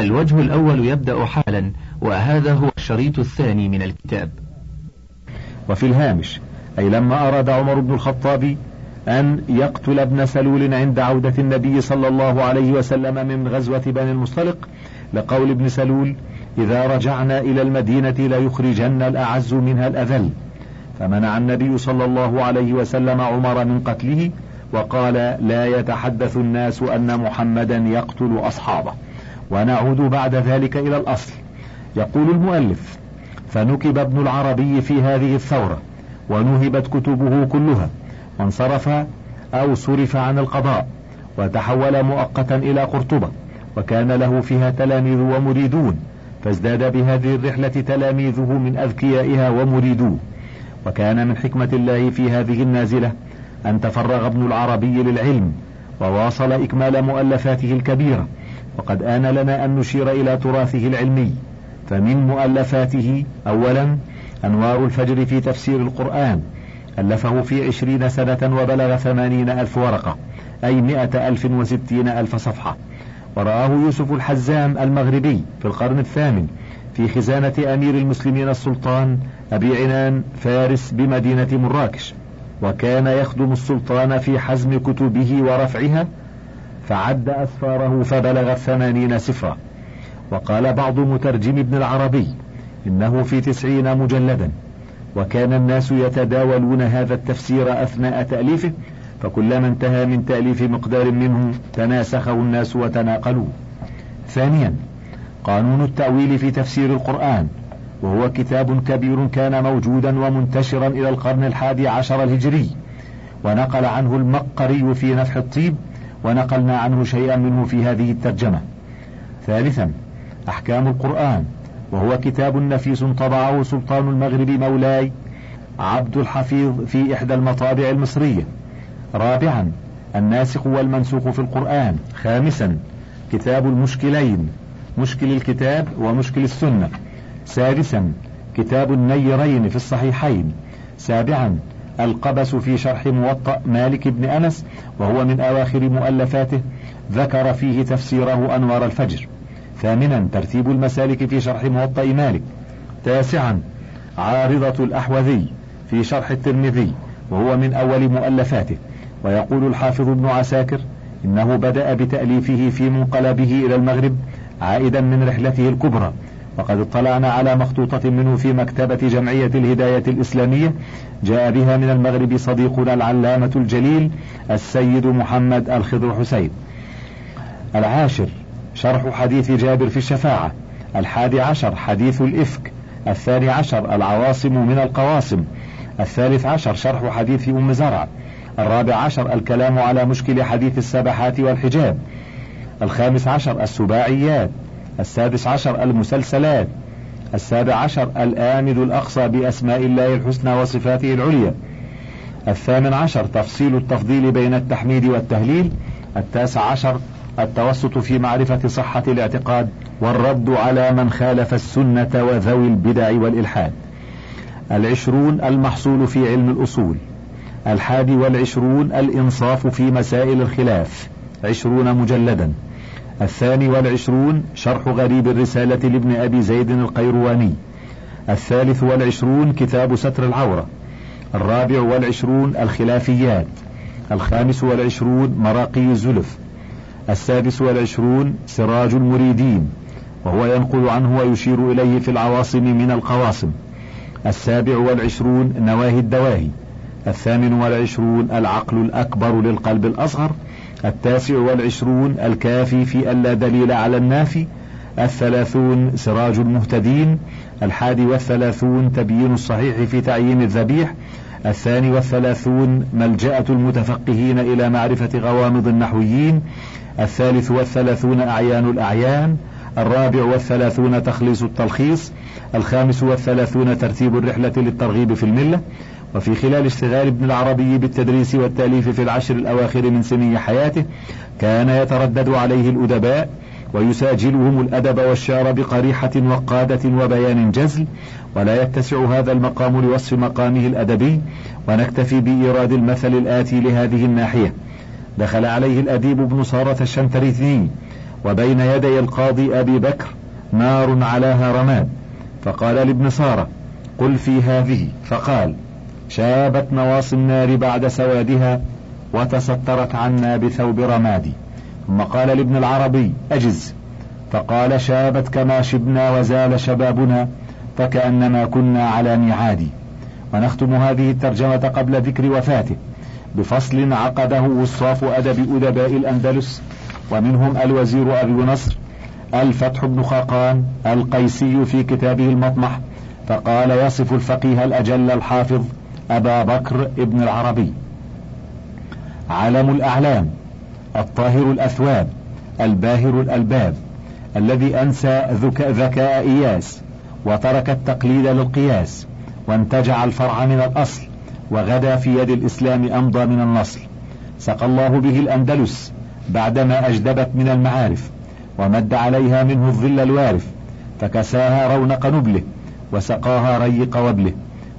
الوجه الأول يبدأ حالا وهذا هو الشريط الثاني من الكتاب. وفي الهامش أي لما أراد عمر بن الخطاب أن يقتل ابن سلول عند عودة النبي صلى الله عليه وسلم من غزوة بني المصطلق لقول ابن سلول إذا رجعنا إلى المدينة ليخرجن الأعز منها الأذل. فمنع النبي صلى الله عليه وسلم عمر من قتله وقال لا يتحدث الناس أن محمدا يقتل أصحابه. ونعود بعد ذلك إلى الأصل. يقول المؤلف فنكب ابن العربي في هذه الثورة ونهبت كتبه كلها وانصرف أو صرف عن القضاء وتحول مؤقتا إلى قرطبة وكان له فيها تلاميذ ومريدون فازداد بهذه الرحلة تلاميذه من أذكيائها ومريدوه. وكان من حكمة الله في هذه النازلة أن تفرغ ابن العربي للعلم وواصل إكمال مؤلفاته الكبيرة وقد آن لنا أن نشير إلى تراثه العلمي فمن مؤلفاته أولا أنوار الفجر في تفسير القرآن ألفه في عشرين سنة وبلغ ثمانين ألف ورقة أي مئة ألف وستين ألف صفحة. ورآه يوسف الحزام المغربي في القرن الثامن في خزانة أمير المسلمين السلطان أبي عنان فارس بمدينة مراكش. وكان يخدم السلطان في حزم كتبه ورفعها فعد أسفاره فبلغت ثمانين سفرا وقال بعض مترجم ابن العربي إنه في تسعين مجلدا. وكان الناس يتداولون هذا التفسير أثناء تأليفه فكلما انتهى من تأليف مقدار منه تناسخه الناس وتناقلوه. ثانيا قانون التأويل في تفسير القرآن وهو كتاب كبير كان موجودا ومنتشرا إلى القرن الحادي عشر الهجري. ونقل عنه المقري في نفح الطيب ونقلنا عنه شيئا منه في هذه الترجمة. ثالثا أحكام القرآن وهو كتاب نفيس طبعه سلطان المغرب مولاي عبد الحفيظ في إحدى المطابع المصرية. رابعا الناسخ والمنسوخ في القرآن. خامسا كتاب المشكلين مشكل الكتاب ومشكل السنة. سادسا كتاب النيرين في الصحيحين. سابعا القبس في شرح موطأ مالك بن أنس وهو من أواخر مؤلفاته ذكر فيه تفسيره أنوار الفجر. ثامنا ترتيب المسالك في شرح موطأ مالك. تاسعا عارضة الأحوذي في شرح الترمذي وهو من أول مؤلفاته. ويقول الحافظ ابن عساكر إنه بدأ بتأليفه في منقلبه إلى المغرب عائدا من رحلته الكبرى. وقد اطلعنا على مخطوطة منه في مكتبة جمعية الهداية الإسلامية. جاء بها من المغرب صديقنا العلامة الجليل السيد محمد الخضر حسين. العاشر شرح حديث جابر في الشفاعة. الحادي عشر حديث الإفك. الثاني عشر العواصم من القواصم. الثالث عشر شرح حديث أم زرع. الرابع عشر الكلام على مشكل حديث السبحات والحجاب. الخامس عشر السباعيات. السادس عشر المسلسلات. السابع عشر الآمد الأقصى بأسماء الله الحسنى وصفاته العليا. الثامن عشر تفصيل التفضيل بين التحميد والتهليل. التاسع عشر التوسط في معرفة صحة الاعتقاد والرد على من خالف السنة وذوي البدع والإلحاد. العشرون المحصول في علم الأصول. الحادي والعشرون الإنصاف في مسائل الخلاف. عشرون مجلدا. الثاني والعشرون شرح غريب الرسالة لابن أبي زيد القيرواني. الثالث والعشرون كتاب ستر العورة. الرابع والعشرون الخلافيات. الخامس والعشرون مراقي الزلف. السادس والعشرون سراج المريدين وهو ينقل عنه ويشير إليه في العواصم من القواصم. السابع والعشرون نواهي الدواهي. الثامن والعشرون العقل الأكبر للقلب الأصغر. التاسع والعشرون الكافي في ألا دليل على النافي. الثلاثون سراج المهتدين. الحادي والثلاثون تبيين الصحيح في تعيين الذبيح. الثاني والثلاثون ملجأة المتفقهين إلى معرفة غوامض النحويين. الثالث والثلاثون أعيان الأعيان. الرابع والثلاثون تخليص التلخيص. الخامس والثلاثون ترتيب الرحلة للترغيب في الملة. وفي خلال اشتغال ابن العربي بالتدريس والتأليف في العشر الأواخر من سني حياته كان يتردد عليه الأدباء ويساجلهم الأدب والشعر بقريحة وقادة وبيان جزل ولا يتسع هذا المقام لوصف مقامه الأدبي ونكتفي بإيراد المثل الآتي لهذه الناحية. دخل عليه الأديب ابن صارة الشنتريثني وبين يدي القاضي أبي بكر نار علاها رماد فقال لابن سارة قل في هذه فقال شابت نواصي النار بعد سوادها وتسترت عنا بثوب رمادي. ثم قال لابن العربي أجز. فقال شابت كما شبنا وزال شبابنا فكأنما كنا على ميعاد ونختم هذه الترجمة قبل ذكر وفاته. بفصل عقده وصاف أدب أدباء الأندلس ومنهم الوزير أبي نصر الفتح بن خاقان القيسي في كتابه المطمح فقال يصف الفقيه الأجل الحافظ أبا بكر ابن العربي. علم الأعلام الطاهر الأثواب الباهر الألباب الذي أنسى ذكاء إياس وترك التقليد للقياس وانتجع الفرع من الأصل وغدا في يد الإسلام أمضى من النصل سقى الله به الأندلس بعدما أجدبت من المعارف ومد عليها منه الظل الوارف فكساها رونق نبله وسقاها ريق وبله.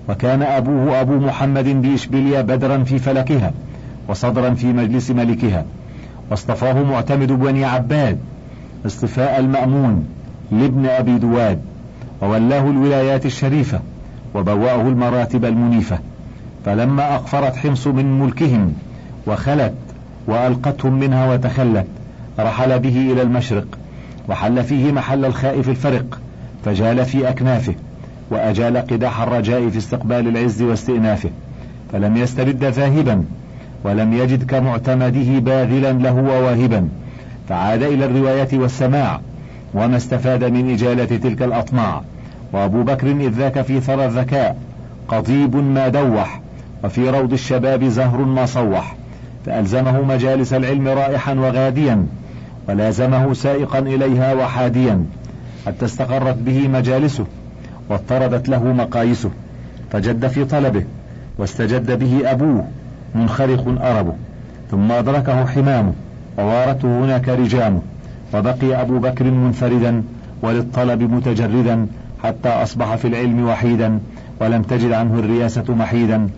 وكان أبوه أبو محمد بإشبيليا بدرا في فلكها وصدرا في مجلس ملكها. واصطفاه معتمد بني عباد اصطفاء المأمون لابن أبي دواد وولاه الولايات الشريفة وبوأه المراتب المنيفة. فلما أقفرت حمص من ملكهم وخلت وألقتهم منها وتخلت رحل به إلى المشرق وحل فيه محل الخائف الفرق فجال في أكنافه. وأجال قداح الرجاء في استقبال العز واستئنافه فلم يسترد ذاهبا ولم يجد كمعتمده باذلا له وواهبا فعاد إلى الرواية والسماع وما استفاد من إجالة تلك الأطماع. وأبو بكر إذ ذاك في ثرى الذكاء قضيب ما دوح وفي روض الشباب زهر ما صوح. فألزمه مجالس العلم رائحا وغاديا ولازمه سائقا إليها وحاديا. حتى استقرت به مجالسه. واضطردت له مقايسه فجد في طلبه واستجد به أبوه منخرق أربه. ثم أدركه حمامه ووارته هناك رجامه. وبقي أبو بكر منفردا وللطلب متجردا حتى أصبح في العلم وحيدا ولم تجد عنه الرياسة محيدا.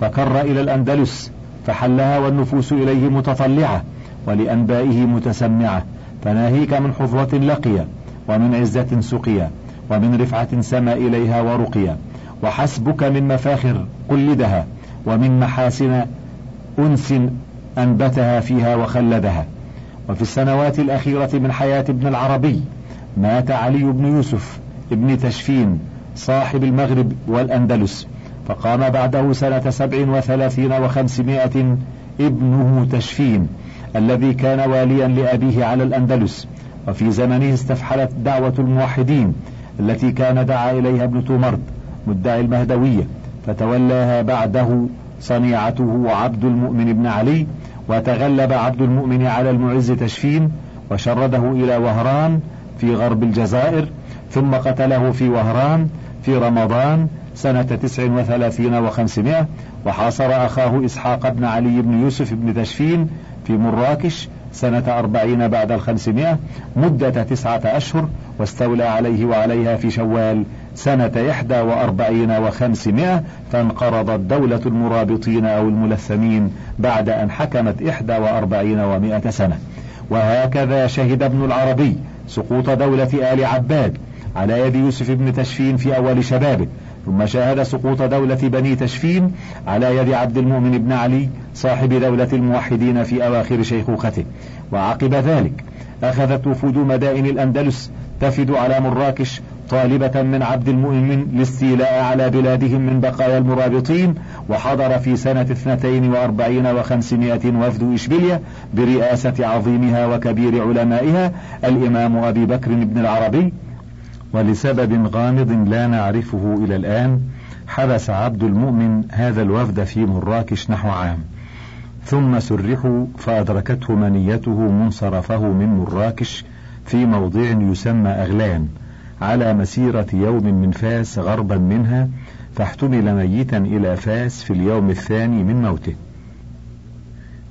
فكر إلى الأندلس فحلها والنفوس إليه متطلعة ولأنبائه متسمعة. فناهيك من حظوة لقيا ومن عزة سقيا ومن رفعة سما إليها ورقيا. وحسبك من مفاخر قلدها ومن محاسن أنس أنبتها فيها وخلدها. وفي السنوات الأخيرة من حياة ابن العربي مات علي بن يوسف ابن تشفين صاحب المغرب والأندلس. فقام بعده سنة سبع وثلاثين وخمسمائة ابنه تشفين الذي كان واليا لأبيه على الأندلس. وفي زمنه استفحلت دعوة الموحدين التي كان دعا إليها ابن تومرد مدعي المهدوية فتولاها بعده صنيعته عبد المؤمن بن علي وتغلب عبد المؤمن على المعز تشفين وشرده إلى وهران في غرب الجزائر ثم قتله في وهران في رمضان سنة تسع وثلاثين وخمسمائة وحاصر أخاه إسحاق بن علي بن يوسف بن تشفين في مراكش سنة أربعين بعد الخمسمائة مدة تسعة أشهر واستولى عليه وعليها في شوال سنة إحدى وأربعين وخمسمائة فانقرضت دولة المرابطين أو الملثمين بعد أن حكمت إحدى وأربعين ومائة سنة. وهكذا شهد ابن العربي سقوط دولة آل عباد على يد يوسف بن تشفين في أول شبابه ثم شاهد سقوط دولة بني تشفين على يد عبد المؤمن بن علي صاحب دولة الموحدين في أواخر شيخوخته. وعقب ذلك أخذت وفود مدائن الأندلس تفد على مراكش طالبة من عبد المؤمن الاستيلاء على بلادهم من بقايا المرابطين وحضر في سنة اثنتين وأربعين وخمسمائة وفد إشبيلية برئاسة عظيمها وكبير علمائها الإمام أبي بكر بن العربي. ولسبب غامض لا نعرفه إلى الآن حبس عبد المؤمن هذا الوفد في مراكش نحو عام. ثم سرحوا فأدركته منيته منصرفه من مراكش في موضع يسمى أغلان على مسيرة يوم من فاس غربا منها فاحتمل ميتا إلى فاس في اليوم الثاني من موته.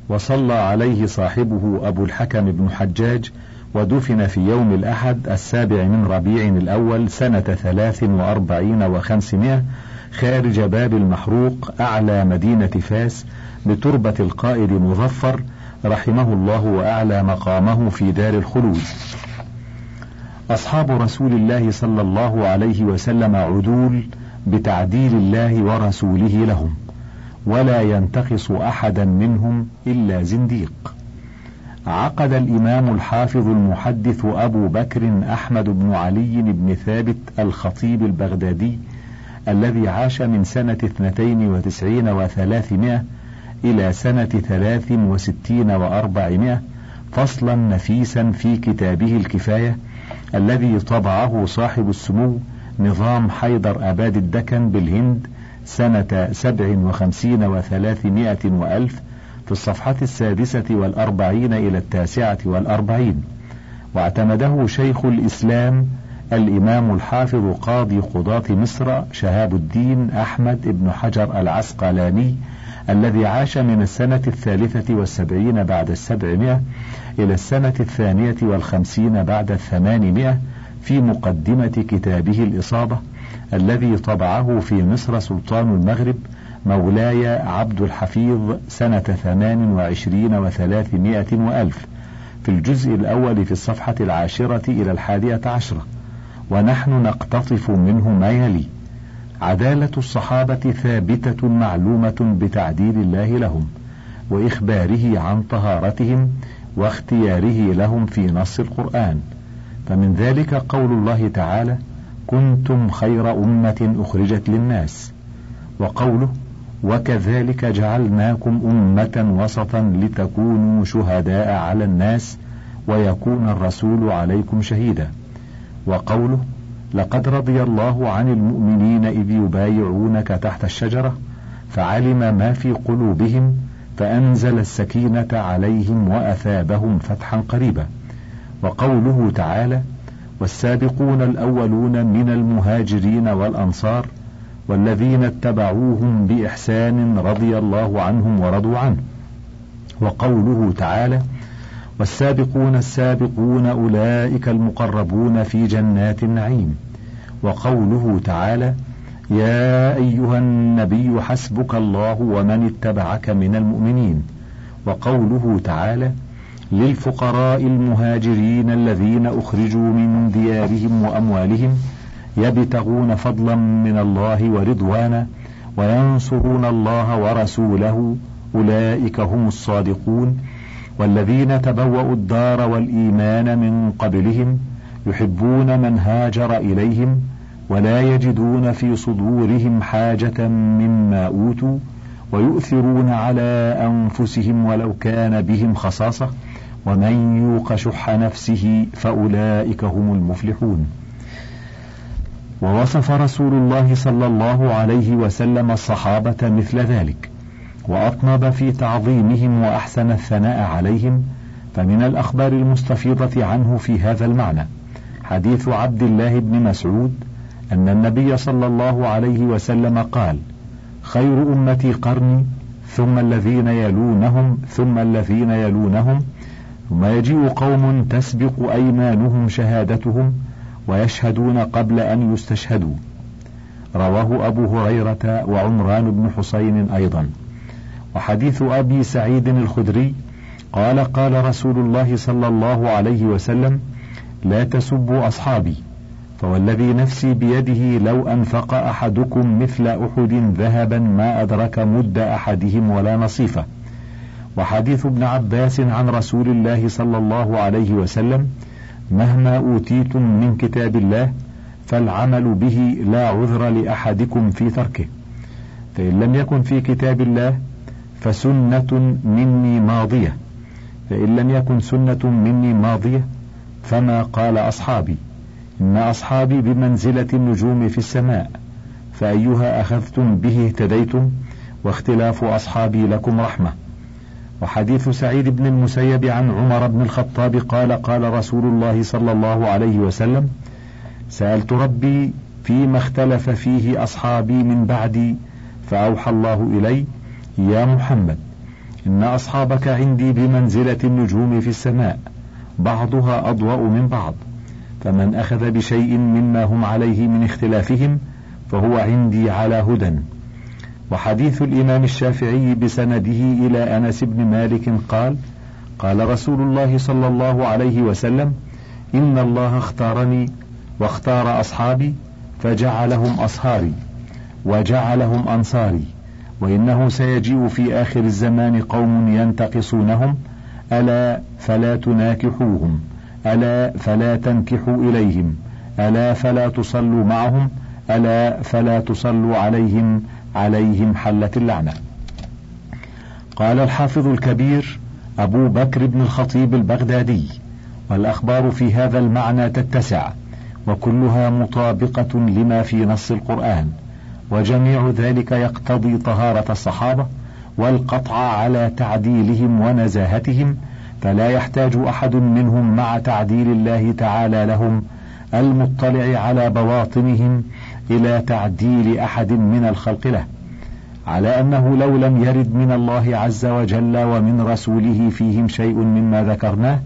وصلى عليه صاحبه أبو الحكم بن حجاج ودفن في يوم الأحد السابع من ربيع الأول سنة ثلاث وأربعين وخمسمائة خارج باب المحروق أعلى مدينة فاس بتربة القائد مظفر رحمه الله وأعلى مقامه في دار الخلود. أصحاب رسول الله صلى الله عليه وسلم عدول بتعديل الله ورسوله لهم ولا ينتقص أحدا منهم إلا زنديق. عقد الإمام الحافظ المحدث أبو بكر أحمد بن علي بن ثابت الخطيب البغدادي الذي عاش من سنة اثنتين وتسعين وثلاثمائة إلى سنة ثلاث وستين وأربعمائة فصلا نفيسا في كتابه الكفاية الذي طبعه صاحب السمو نظام حيدر أباد الدكن بالهند سنة سبع وخمسين وثلاثمائة وألف في الصفحة السادسة والأربعين إلى التاسعة والأربعين. واعتمده شيخ الإسلام الإمام الحافظ قاضي قضاة مصر شهاب الدين أحمد بن حجر العسقلاني الذي عاش من السنة الثالثة والسبعين بعد السبعمائة إلى السنة الثانية والخمسين بعد الثمانمائة في مقدمة كتابه الإصابة الذي طبعه في مصر سلطان المغرب مولاي عبد الحفيظ سنة ثمان وعشرين وثلاثمائة وألف في الجزء الأول في الصفحة العاشرة إلى الحادية عشرة ونحن نقتطف منه ما يلي. عدالة الصحابة ثابتة معلومة بتعديل الله لهم وإخباره عن طهارتهم واختياره لهم في نص القرآن. فمن ذلك قول الله تعالى كنتم خير أمة أخرجت للناس وقوله وكذلك جعلناكم أمة وسطا لتكونوا شهداء على الناس ويكون الرسول عليكم شهيدا. وقوله لقد رضي الله عن المؤمنين إذ يبايعونك تحت الشجرة فعلم ما في قلوبهم فأنزل السكينة عليهم وأثابهم فتحا قريبا وقوله تعالى والسابقون الأولون من المهاجرين والأنصار والذين اتبعوهم بإحسان رضي الله عنهم ورضوا عنه. وقوله تعالى والسابقون السابقون أولئك المقربون في جنات النعيم. وقوله تعالى يا أيها النبي حسبك الله ومن اتبعك من المؤمنين. وقوله تعالى للفقراء المهاجرين الذين أخرجوا من ديارهم وأموالهم يبتغون فضلا من الله ورضوانا وينصرون الله ورسوله. أولئك هم الصادقون. والذين تبوأوا الدار والإيمان من قبلهم يحبون من هاجر إليهم ولا يجدون في صدورهم حاجة مما أوتوا ويؤثرون على أنفسهم ولو كان بهم خصاصة. ومن يوق شح نفسه فأولئك هم المفلحون. ووصف رسول الله صلى الله عليه وسلم الصحابة مثل ذلك وأطنب في تعظيمهم وأحسن الثناء عليهم فمن الأخبار المستفيضة عنه في هذا المعنى حديث عبد الله بن مسعود أن النبي صلى الله عليه وسلم قال: خير أمتي قرني ثم الذين يلونهم ثم الذين يلونهم ثم يجيء قوم تسبق أيمانهم شهادتهم ويشهدون قبل أن يستشهدوا. رواه أبو هريرة وعمران بن حسين أيضا. وحديث أبي سعيد الخدري قال قال رسول الله صلى الله عليه وسلم لا تسبوا أصحابي فوالذي نفسي بيده لو أنفق أحدكم مثل أحد ذهبا ما أدرك مد أحدهم ولا نصيفة. وحديث ابن عباس عن رسول الله صلى الله عليه وسلم مهما أوتيتم من كتاب الله فالعمل به لا عذر لأحدكم في تركه. فإن لم يكن في كتاب الله فسنة مني ماضية. فإن لم يكن سنة مني ماضية فما قال أصحابي. إن أصحابي بمنزلة النجوم في السماء. فأيها أخذتم به اهتديتم واختلاف أصحابي لكم رحمة. وحديث سعيد بن المسيب عن عمر بن الخطاب قال قال رسول الله صلى الله عليه وسلم سألت ربي فيما اختلف فيه أصحابي من بعدي فأوحى الله إلي يا محمد إن أصحابك عندي بمنزلة النجوم في السماء بعضها أضوأ من بعض فمن أخذ بشيء مما هم عليه من اختلافهم فهو عندي على هدى. وحديث الإمام الشافعي بسنده إلى أنس بن مالك قال قال رسول الله صلى الله عليه وسلم إن الله اختارني واختار أصحابي فجعلهم أصهاري وجعلهم أنصاري وإنه سيجيء في آخر الزمان قوم ينتقصونهم ألا فلا تناكحوهم ألا فلا تنكحوا إليهم ألا فلا تصلوا معهم ألا فلا تصلوا عليهم عليهم حلت اللعنة. قال الحافظ الكبير أبو بكر بن الخطيب البغدادي والأخبار في هذا المعنى تتسع وكلها مطابقة لما في نص القرآن وجميع ذلك يقتضي طهارة الصحابة والقطع على تعديلهم ونزاهتهم فلا يحتاج أحد منهم مع تعديل الله تعالى لهم المطلع على بواطنهم إلى تعديل أحد من الخلق له على أنه لو لم يرد من الله عز وجل ومن رسوله فيهم شيء مما ذكرناه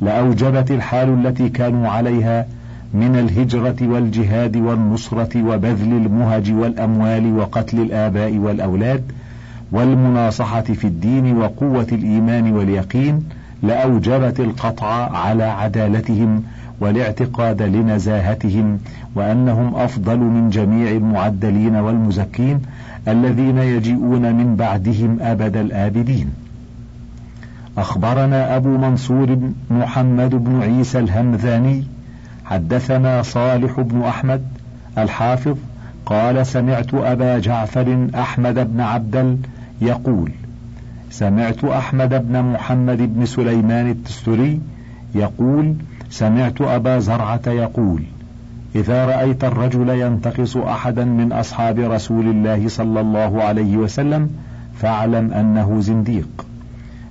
لأوجبت الحال التي كانوا عليها من الهجرة والجهاد والنصرة وبذل المهج والأموال وقتل الآباء والأولاد والمناصحة في الدين وقوة الإيمان واليقين لأوجبت القطع على عدالتهم والاعتقاد لنزاهتهم وأنهم أفضل من جميع المعدلين والمزكين الذين يجيئون من بعدهم أبد الآبدين. أخبرنا أبو منصور محمد بن عيسى الهمذاني حدثنا صالح بن أحمد الحافظ قال سمعت أبا جعفر أحمد بن عبدل يقول سمعت أحمد بن محمد بن سليمان التستري يقول سمعت أبا زرعة يقول إذا رأيت الرجل ينتقص أحدا من أصحاب رسول الله صلى الله عليه وسلم فاعلم أنه زنديق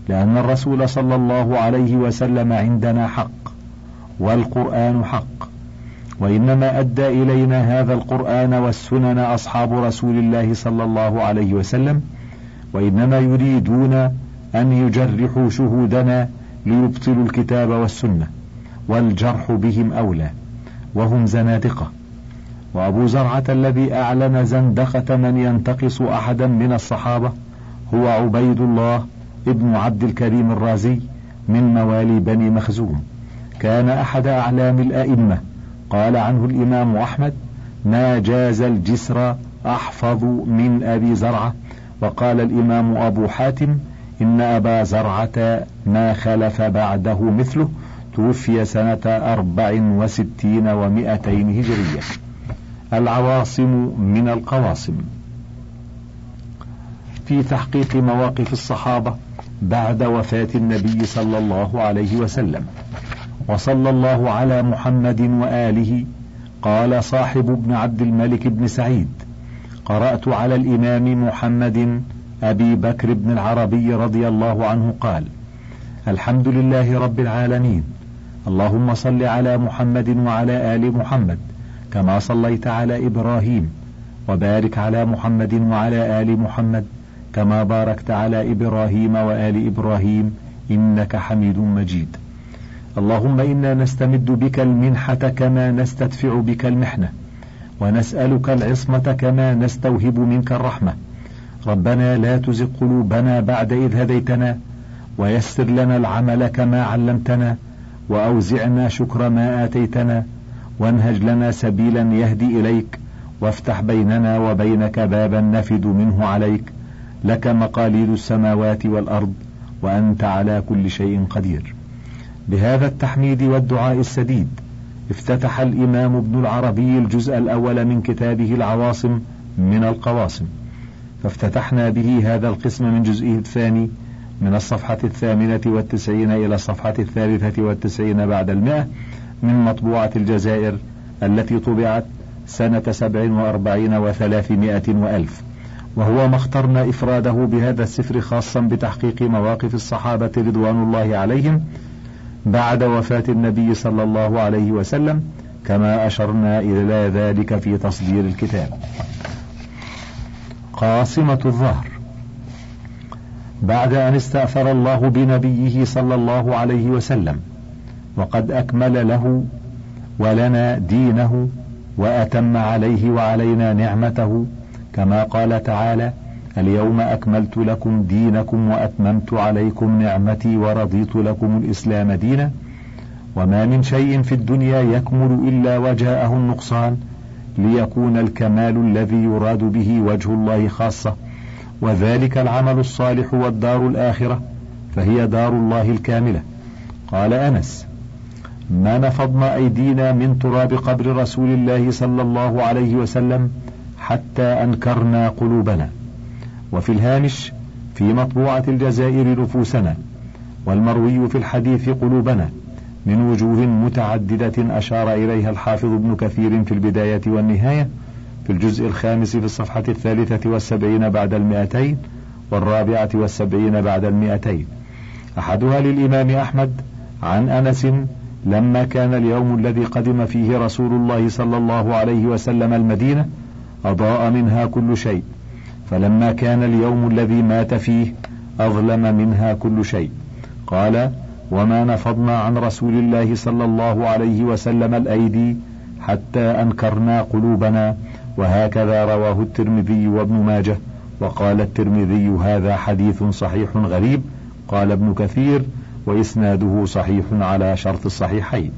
لأن الرسول صلى الله عليه وسلم عندنا حق والقرآن حق وإنما أدى إلينا هذا القرآن والسنن أصحاب رسول الله صلى الله عليه وسلم وإنما يريدون أن يجرحوا شهودنا ليبطلوا الكتاب والسنة. والجرح بهم أولى وهم زنادقة. وأبو زرعة الذي أعلن زندقة من ينتقص أحدا من الصحابة هو عبيد الله ابن عبد الكريم الرازي من موالي بني مخزوم. كان أحد أعلام الأئمة. قال عنه الإمام أحمد ما جاز الجسر أحفظ من أبي زرعة وقال الإمام أبو حاتم إن أبا زرعة ما خلف بعده مثله توفي سنة أربع وستين ومائتين هجرية. العواصم من القواصم. في تحقيق مواقف الصحابة بعد وفاة النبي صلى الله عليه وسلم. وصلى الله على محمد وآله. قال صاحب ابن عبد الملك بن سعيد قرأت على الإمام محمد أبي بكر بن العربي رضي الله عنه قال الحمد لله رب العالمين. اللهم صل على محمد وعلى آل محمد كما صليت على إبراهيم وبارك على محمد وعلى آل محمد كما باركت على إبراهيم وآل إبراهيم إنك حميد مجيد. اللهم إنا نستمد بك المنحة كما نستدفع بك المحنة ونسألك العصمة كما نستوهب منك الرحمة. ربنا لا تزغ قلوبنا بعد إذ هديتنا ويسر لنا العمل كما علمتنا وأوزعنا شكر ما آتيتنا وانهج لنا سبيلا يهدي إليك وافتح بيننا وبينك بابا نفد منه عليك. لك مقاليد السماوات والأرض وأنت على كل شيء قدير. بهذا التحميد والدعاء السديد افتتح الإمام ابن العربي الجزء الأول من كتابه العواصم من القواصم. فافتتحنا به هذا القسم من جزئه الثاني من الصفحة الثامنة والتسعين إلى الصفحة الثالثة والتسعين بعد المئة من مطبوعة الجزائر التي طبعت سنة سبع وأربعين وثلاثمائة وألف. وهو ما اخترنا إفراده بهذا السفر خاصا بتحقيق مواقف الصحابة رضوان الله عليهم بعد وفاة النبي صلى الله عليه وسلم كما أشرنا إلى ذلك في تصدير الكتاب. قاصمة الظهر. بعد أن استأثر الله بنبيه صلى الله عليه وسلم وقد أكمل له ولنا دينه وأتم عليه وعلينا نعمته كما قال تعالى اليوم أكملت لكم دينكم وأتممت عليكم نعمتي ورضيت لكم الإسلام دينا وما من شيء في الدنيا يكمل إلا وجاءه النقصان ليكون الكمال الذي يراد به وجه الله خاصة. وذلك العمل الصالح والدار الآخرة فهي دار الله الكاملة. قال أنس ما نفضنا أيدينا من تراب قبر رسول الله صلى الله عليه وسلم حتى أنكرنا قلوبنا. وفي الهامش في مطبوعة الجزائر نفوسنا والمروي في الحديث قلوبنا من وجوه متعددة أشار إليها الحافظ ابن كثير في البداية والنهاية في الجزء الخامس في الصفحة الثالثة والسبعين بعد المئتين والرابعة والسبعين بعد المئتين. أحدها للإمام أحمد عن أنس لما كان اليوم الذي قدم فيه رسول الله صلى الله عليه وسلم المدينة أضاء منها كل شيء. فلما كان اليوم الذي مات فيه أظلم منها كل شيء. قال وما نفضنا عن رسول الله صلى الله عليه وسلم الأيدي حتى أنكرنا قلوبنا وهكذا رواه الترمذي وابن ماجه وقال الترمذي هذا حديث صحيح غريب قال ابن كثير وإسناده صحيح على شرط الصحيحين.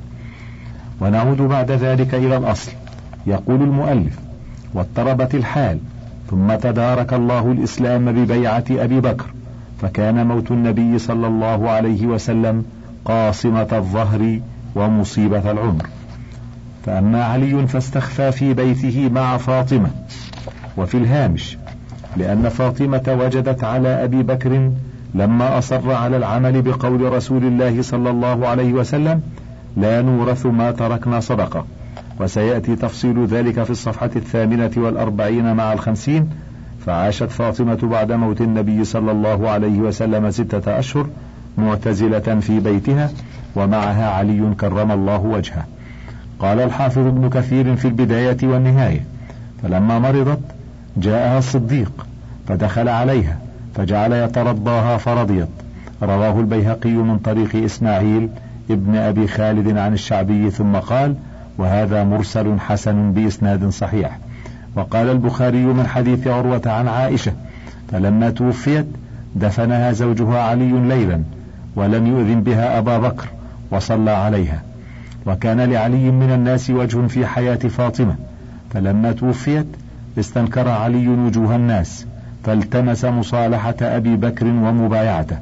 ونعود بعد ذلك إلى الأصل. يقول المؤلف واضطربت الحال ثم تدارك الله الإسلام ببيعة أبي بكر فكان موت النبي صلى الله عليه وسلم قاصمة الظهر ومصيبة العمر. فأما علي فاستخفى في بيته مع فاطمة وفي الهامش لأن فاطمة وجدت على أبي بكر لما أصر على العمل بقول رسول الله صلى الله عليه وسلم لا نورث ما تركنا صدقة وسيأتي تفصيل ذلك في الصفحة الثامنة والأربعين مع الخمسين فعاشت فاطمة بعد موت النبي صلى الله عليه وسلم ستة أشهر معتزلة في بيتها ومعها علي كرم الله وجهه. قال الحافظ ابن كثير في البداية والنهاية فلما مرضت جاءها الصديق فدخل عليها فجعل يترضاها فرضيت. رواه البيهقي من طريق إسماعيل ابن أبي خالد عن الشعبي ثم قال وهذا مرسل حسن بإسناد صحيح وقال البخاري من حديث عروة عن عائشة فلما توفيت دفنها زوجها علي ليلا ولم يؤذن بها أبا بكر وصلى عليها وكان لعلي من الناس وجه في حياة فاطمة فلما توفيت استنكر علي وجوه الناس فالتمس مصالحة أبي بكر ومبايعته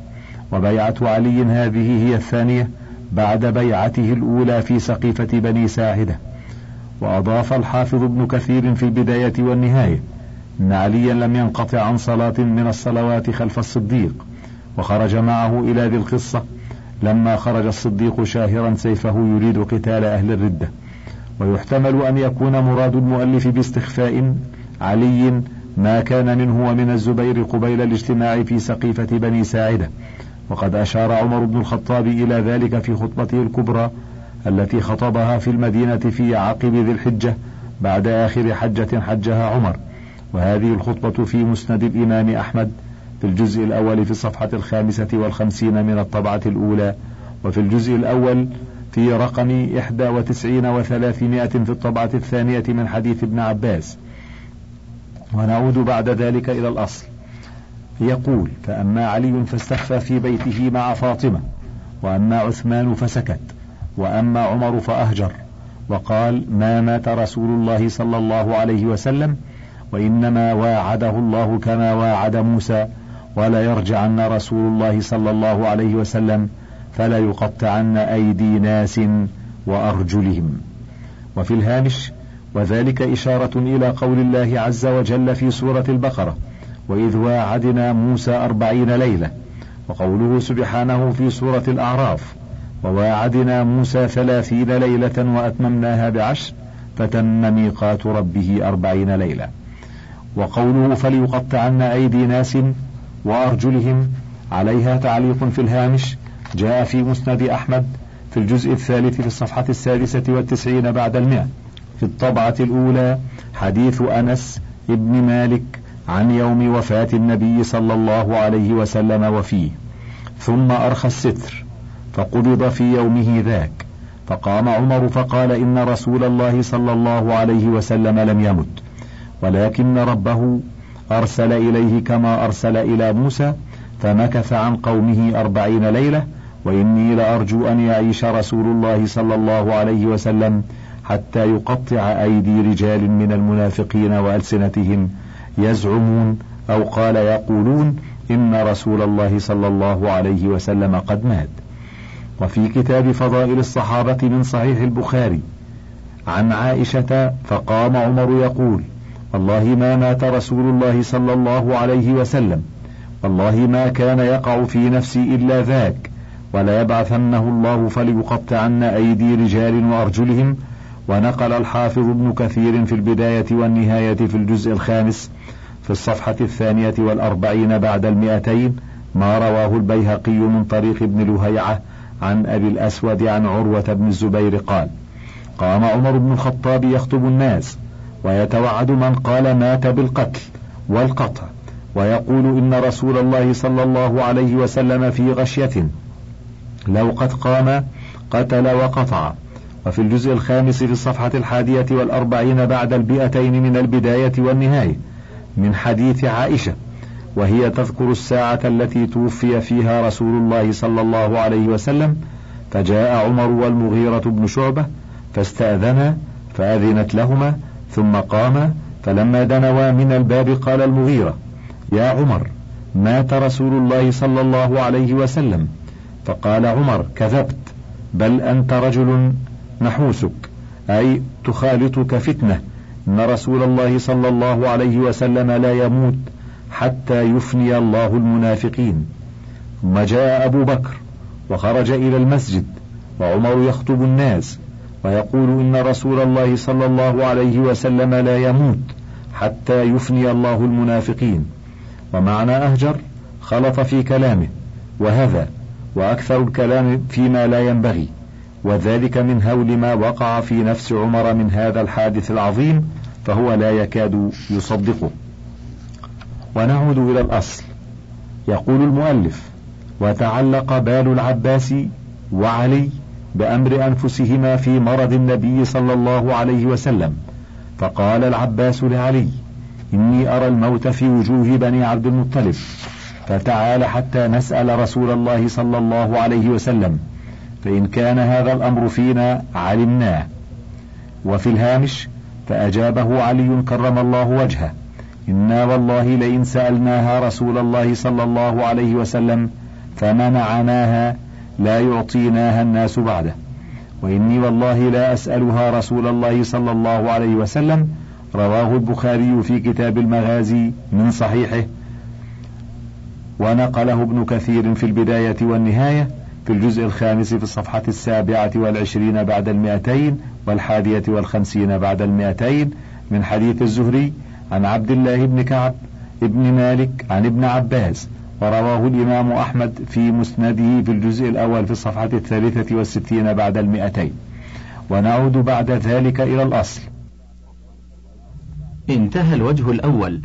وبيعة علي هذه هي الثانية بعد بيعته الأولى في سقيفة بني ساعدة وأضاف الحافظ ابن كثير في البداية والنهاية أن عليا لم ينقطع عن صلاة من الصلوات خلف الصديق وخرج معه إلى ذي القصة لما خرج الصديق شاهرا سيفه يريد قتال أهل الردة. ويحتمل أن يكون مراد المؤلف باستخفاء علي ما كان منه ومن الزبير قبيل الاجتماع في سقيفة بني ساعدة. وقد أشار عمر بن الخطاب إلى ذلك في خطبته الكبرى التي خطبها في المدينة في عقب ذي الحجة بعد آخر حجة حجها عمر. وهذه الخطبة في مسند الإمام أحمد في الجزء الأول في الصفحة الخامسة والخمسين من الطبعة الأولى وفي الجزء الأول في رقم إحدى وتسعين وثلاثمائة في الطبعة الثانية من حديث ابن عباس. ونعود بعد ذلك إلى الأصل. يقول فأما علي فاستخفى في بيته مع فاطمة وأما عثمان فسكت وأما عمر فأهجر. وقال ما مات رسول الله صلى الله عليه وسلم وإنما واعده الله كما واعد موسى. ولا يرجعن رسول الله صلى الله عليه وسلم فلا يقطعن أيدي ناس وأرجلهم. وفي الهامش وذلك إشارة إلى قول الله عز وجل في سورة البقرة وإذ واعدنا موسى أربعين ليلة وقوله سبحانه في سورة الأعراف وواعدنا موسى ثلاثين ليلة وأتممناها بعشر فتم ميقات ربه أربعين ليلة وقوله فليقطعن أيدي ناس وأرجلهم عليها تعليق في الهامش جاء في مسند أحمد في الجزء الثالث في الصفحة السادسة والتسعين بعد المئة. في الطبعة الأولى حديث أنس ابن مالك عن يوم وفاة النبي صلى الله عليه وسلم وفيه. ثم أرخى الستر فقبض في يومه ذاك. فقام عمر فقال إن رسول الله صلى الله عليه وسلم لم يمت ولكن ربه أرسل إليه كما أرسل إلى موسى فمكث عن قومه أربعين ليلة وإني لأرجو أن يعيش رسول الله صلى الله عليه وسلم حتى يقطع أيدي رجال من المنافقين وألسنتهم يزعمون أو قال يقولون إن رسول الله صلى الله عليه وسلم قد مات. وفي كتاب فضائل الصحابة من صحيح البخاري عن عائشة فقام عمر يقول والله ما مات رسول الله صلى الله عليه وسلم. والله ما كان يقع في نفسي إلا ذاك. ولا يبعثنه الله فليقطعن أيدي رجال وأرجلهم. ونقل الحافظ ابن كثير في البداية والنهاية في الجزء الخامس في الصفحة الثانية والأربعين بعد المئتين ما رواه البيهقي من طريق ابن لهيعة عن أبي الأسود عن عروة بن الزبير قال قام عمر بن الخطاب يخطب الناس. ويتوعد من قال مات بالقتل والقطع ويقول إن رسول الله صلى الله عليه وسلم في غشية. لو قد قام قتل وقطع. وفي الجزء الخامس في الصفحة الحادية والأربعين بعد البيئتين من البداية والنهاية من حديث عائشة. وهي تذكر الساعة التي توفي فيها رسول الله صلى الله عليه وسلم فجاء عمر والمغيرة بن شعبة فاستأذنا فأذنت لهما ثم قام فلما دنوا من الباب قال المغيرة يا عمر مات رسول الله صلى الله عليه وسلم. فقال عمر كذبت بل أنت رجل نحوسك أي تخالطك فتنة إن رسول الله صلى الله عليه وسلم لا يموت حتى يفني الله المنافقين. ثم جاء أبو بكر وخرج إلى المسجد وعمر يخطب الناس. ويقول إن رسول الله صلى الله عليه وسلم لا يموت حتى يفني الله المنافقين. ومعنى أهجر خلط في كلامه وهذا وأكثر الكلام فيما لا ينبغي. وذلك من هول ما وقع في نفس عمر من هذا الحادث العظيم فهو لا يكاد يصدقه. ونعود إلى الأصل. يقول المؤلف وتعلق بال العباس وعلي بأمر أنفسهما في مرض النبي صلى الله عليه وسلم فقال العباس لعلي إني أرى الموت في وجوه بني عبد المطلب فتعال حتى نسأل رسول الله صلى الله عليه وسلم فإن كان هذا الأمر فينا علمناه. وفي الهامش فأجابه علي كرم الله وجهه إنا والله لئن سألناها رسول الله صلى الله عليه وسلم فمنعناها لا يعطيناها الناس بعده. وإني والله لا أسألها رسول الله صلى الله عليه وسلم. رواه البخاري في كتاب المغازي من صحيحه. ونقله ابن كثير في البداية والنهاية في الجزء الخامس في الصفحة السابعة والعشرين بعد المئتين والحادية والخمسين بعد المئتين من حديث الزهري عن عبد الله بن كعب ابن مالك عن ابن عباس ورواه الإمام أحمد في مسنده في الجزء الأول في الصفحة الثالثة والستين بعد المئتين. ونعود بعد ذلك إلى الأصل. انتهى الوجه الأول.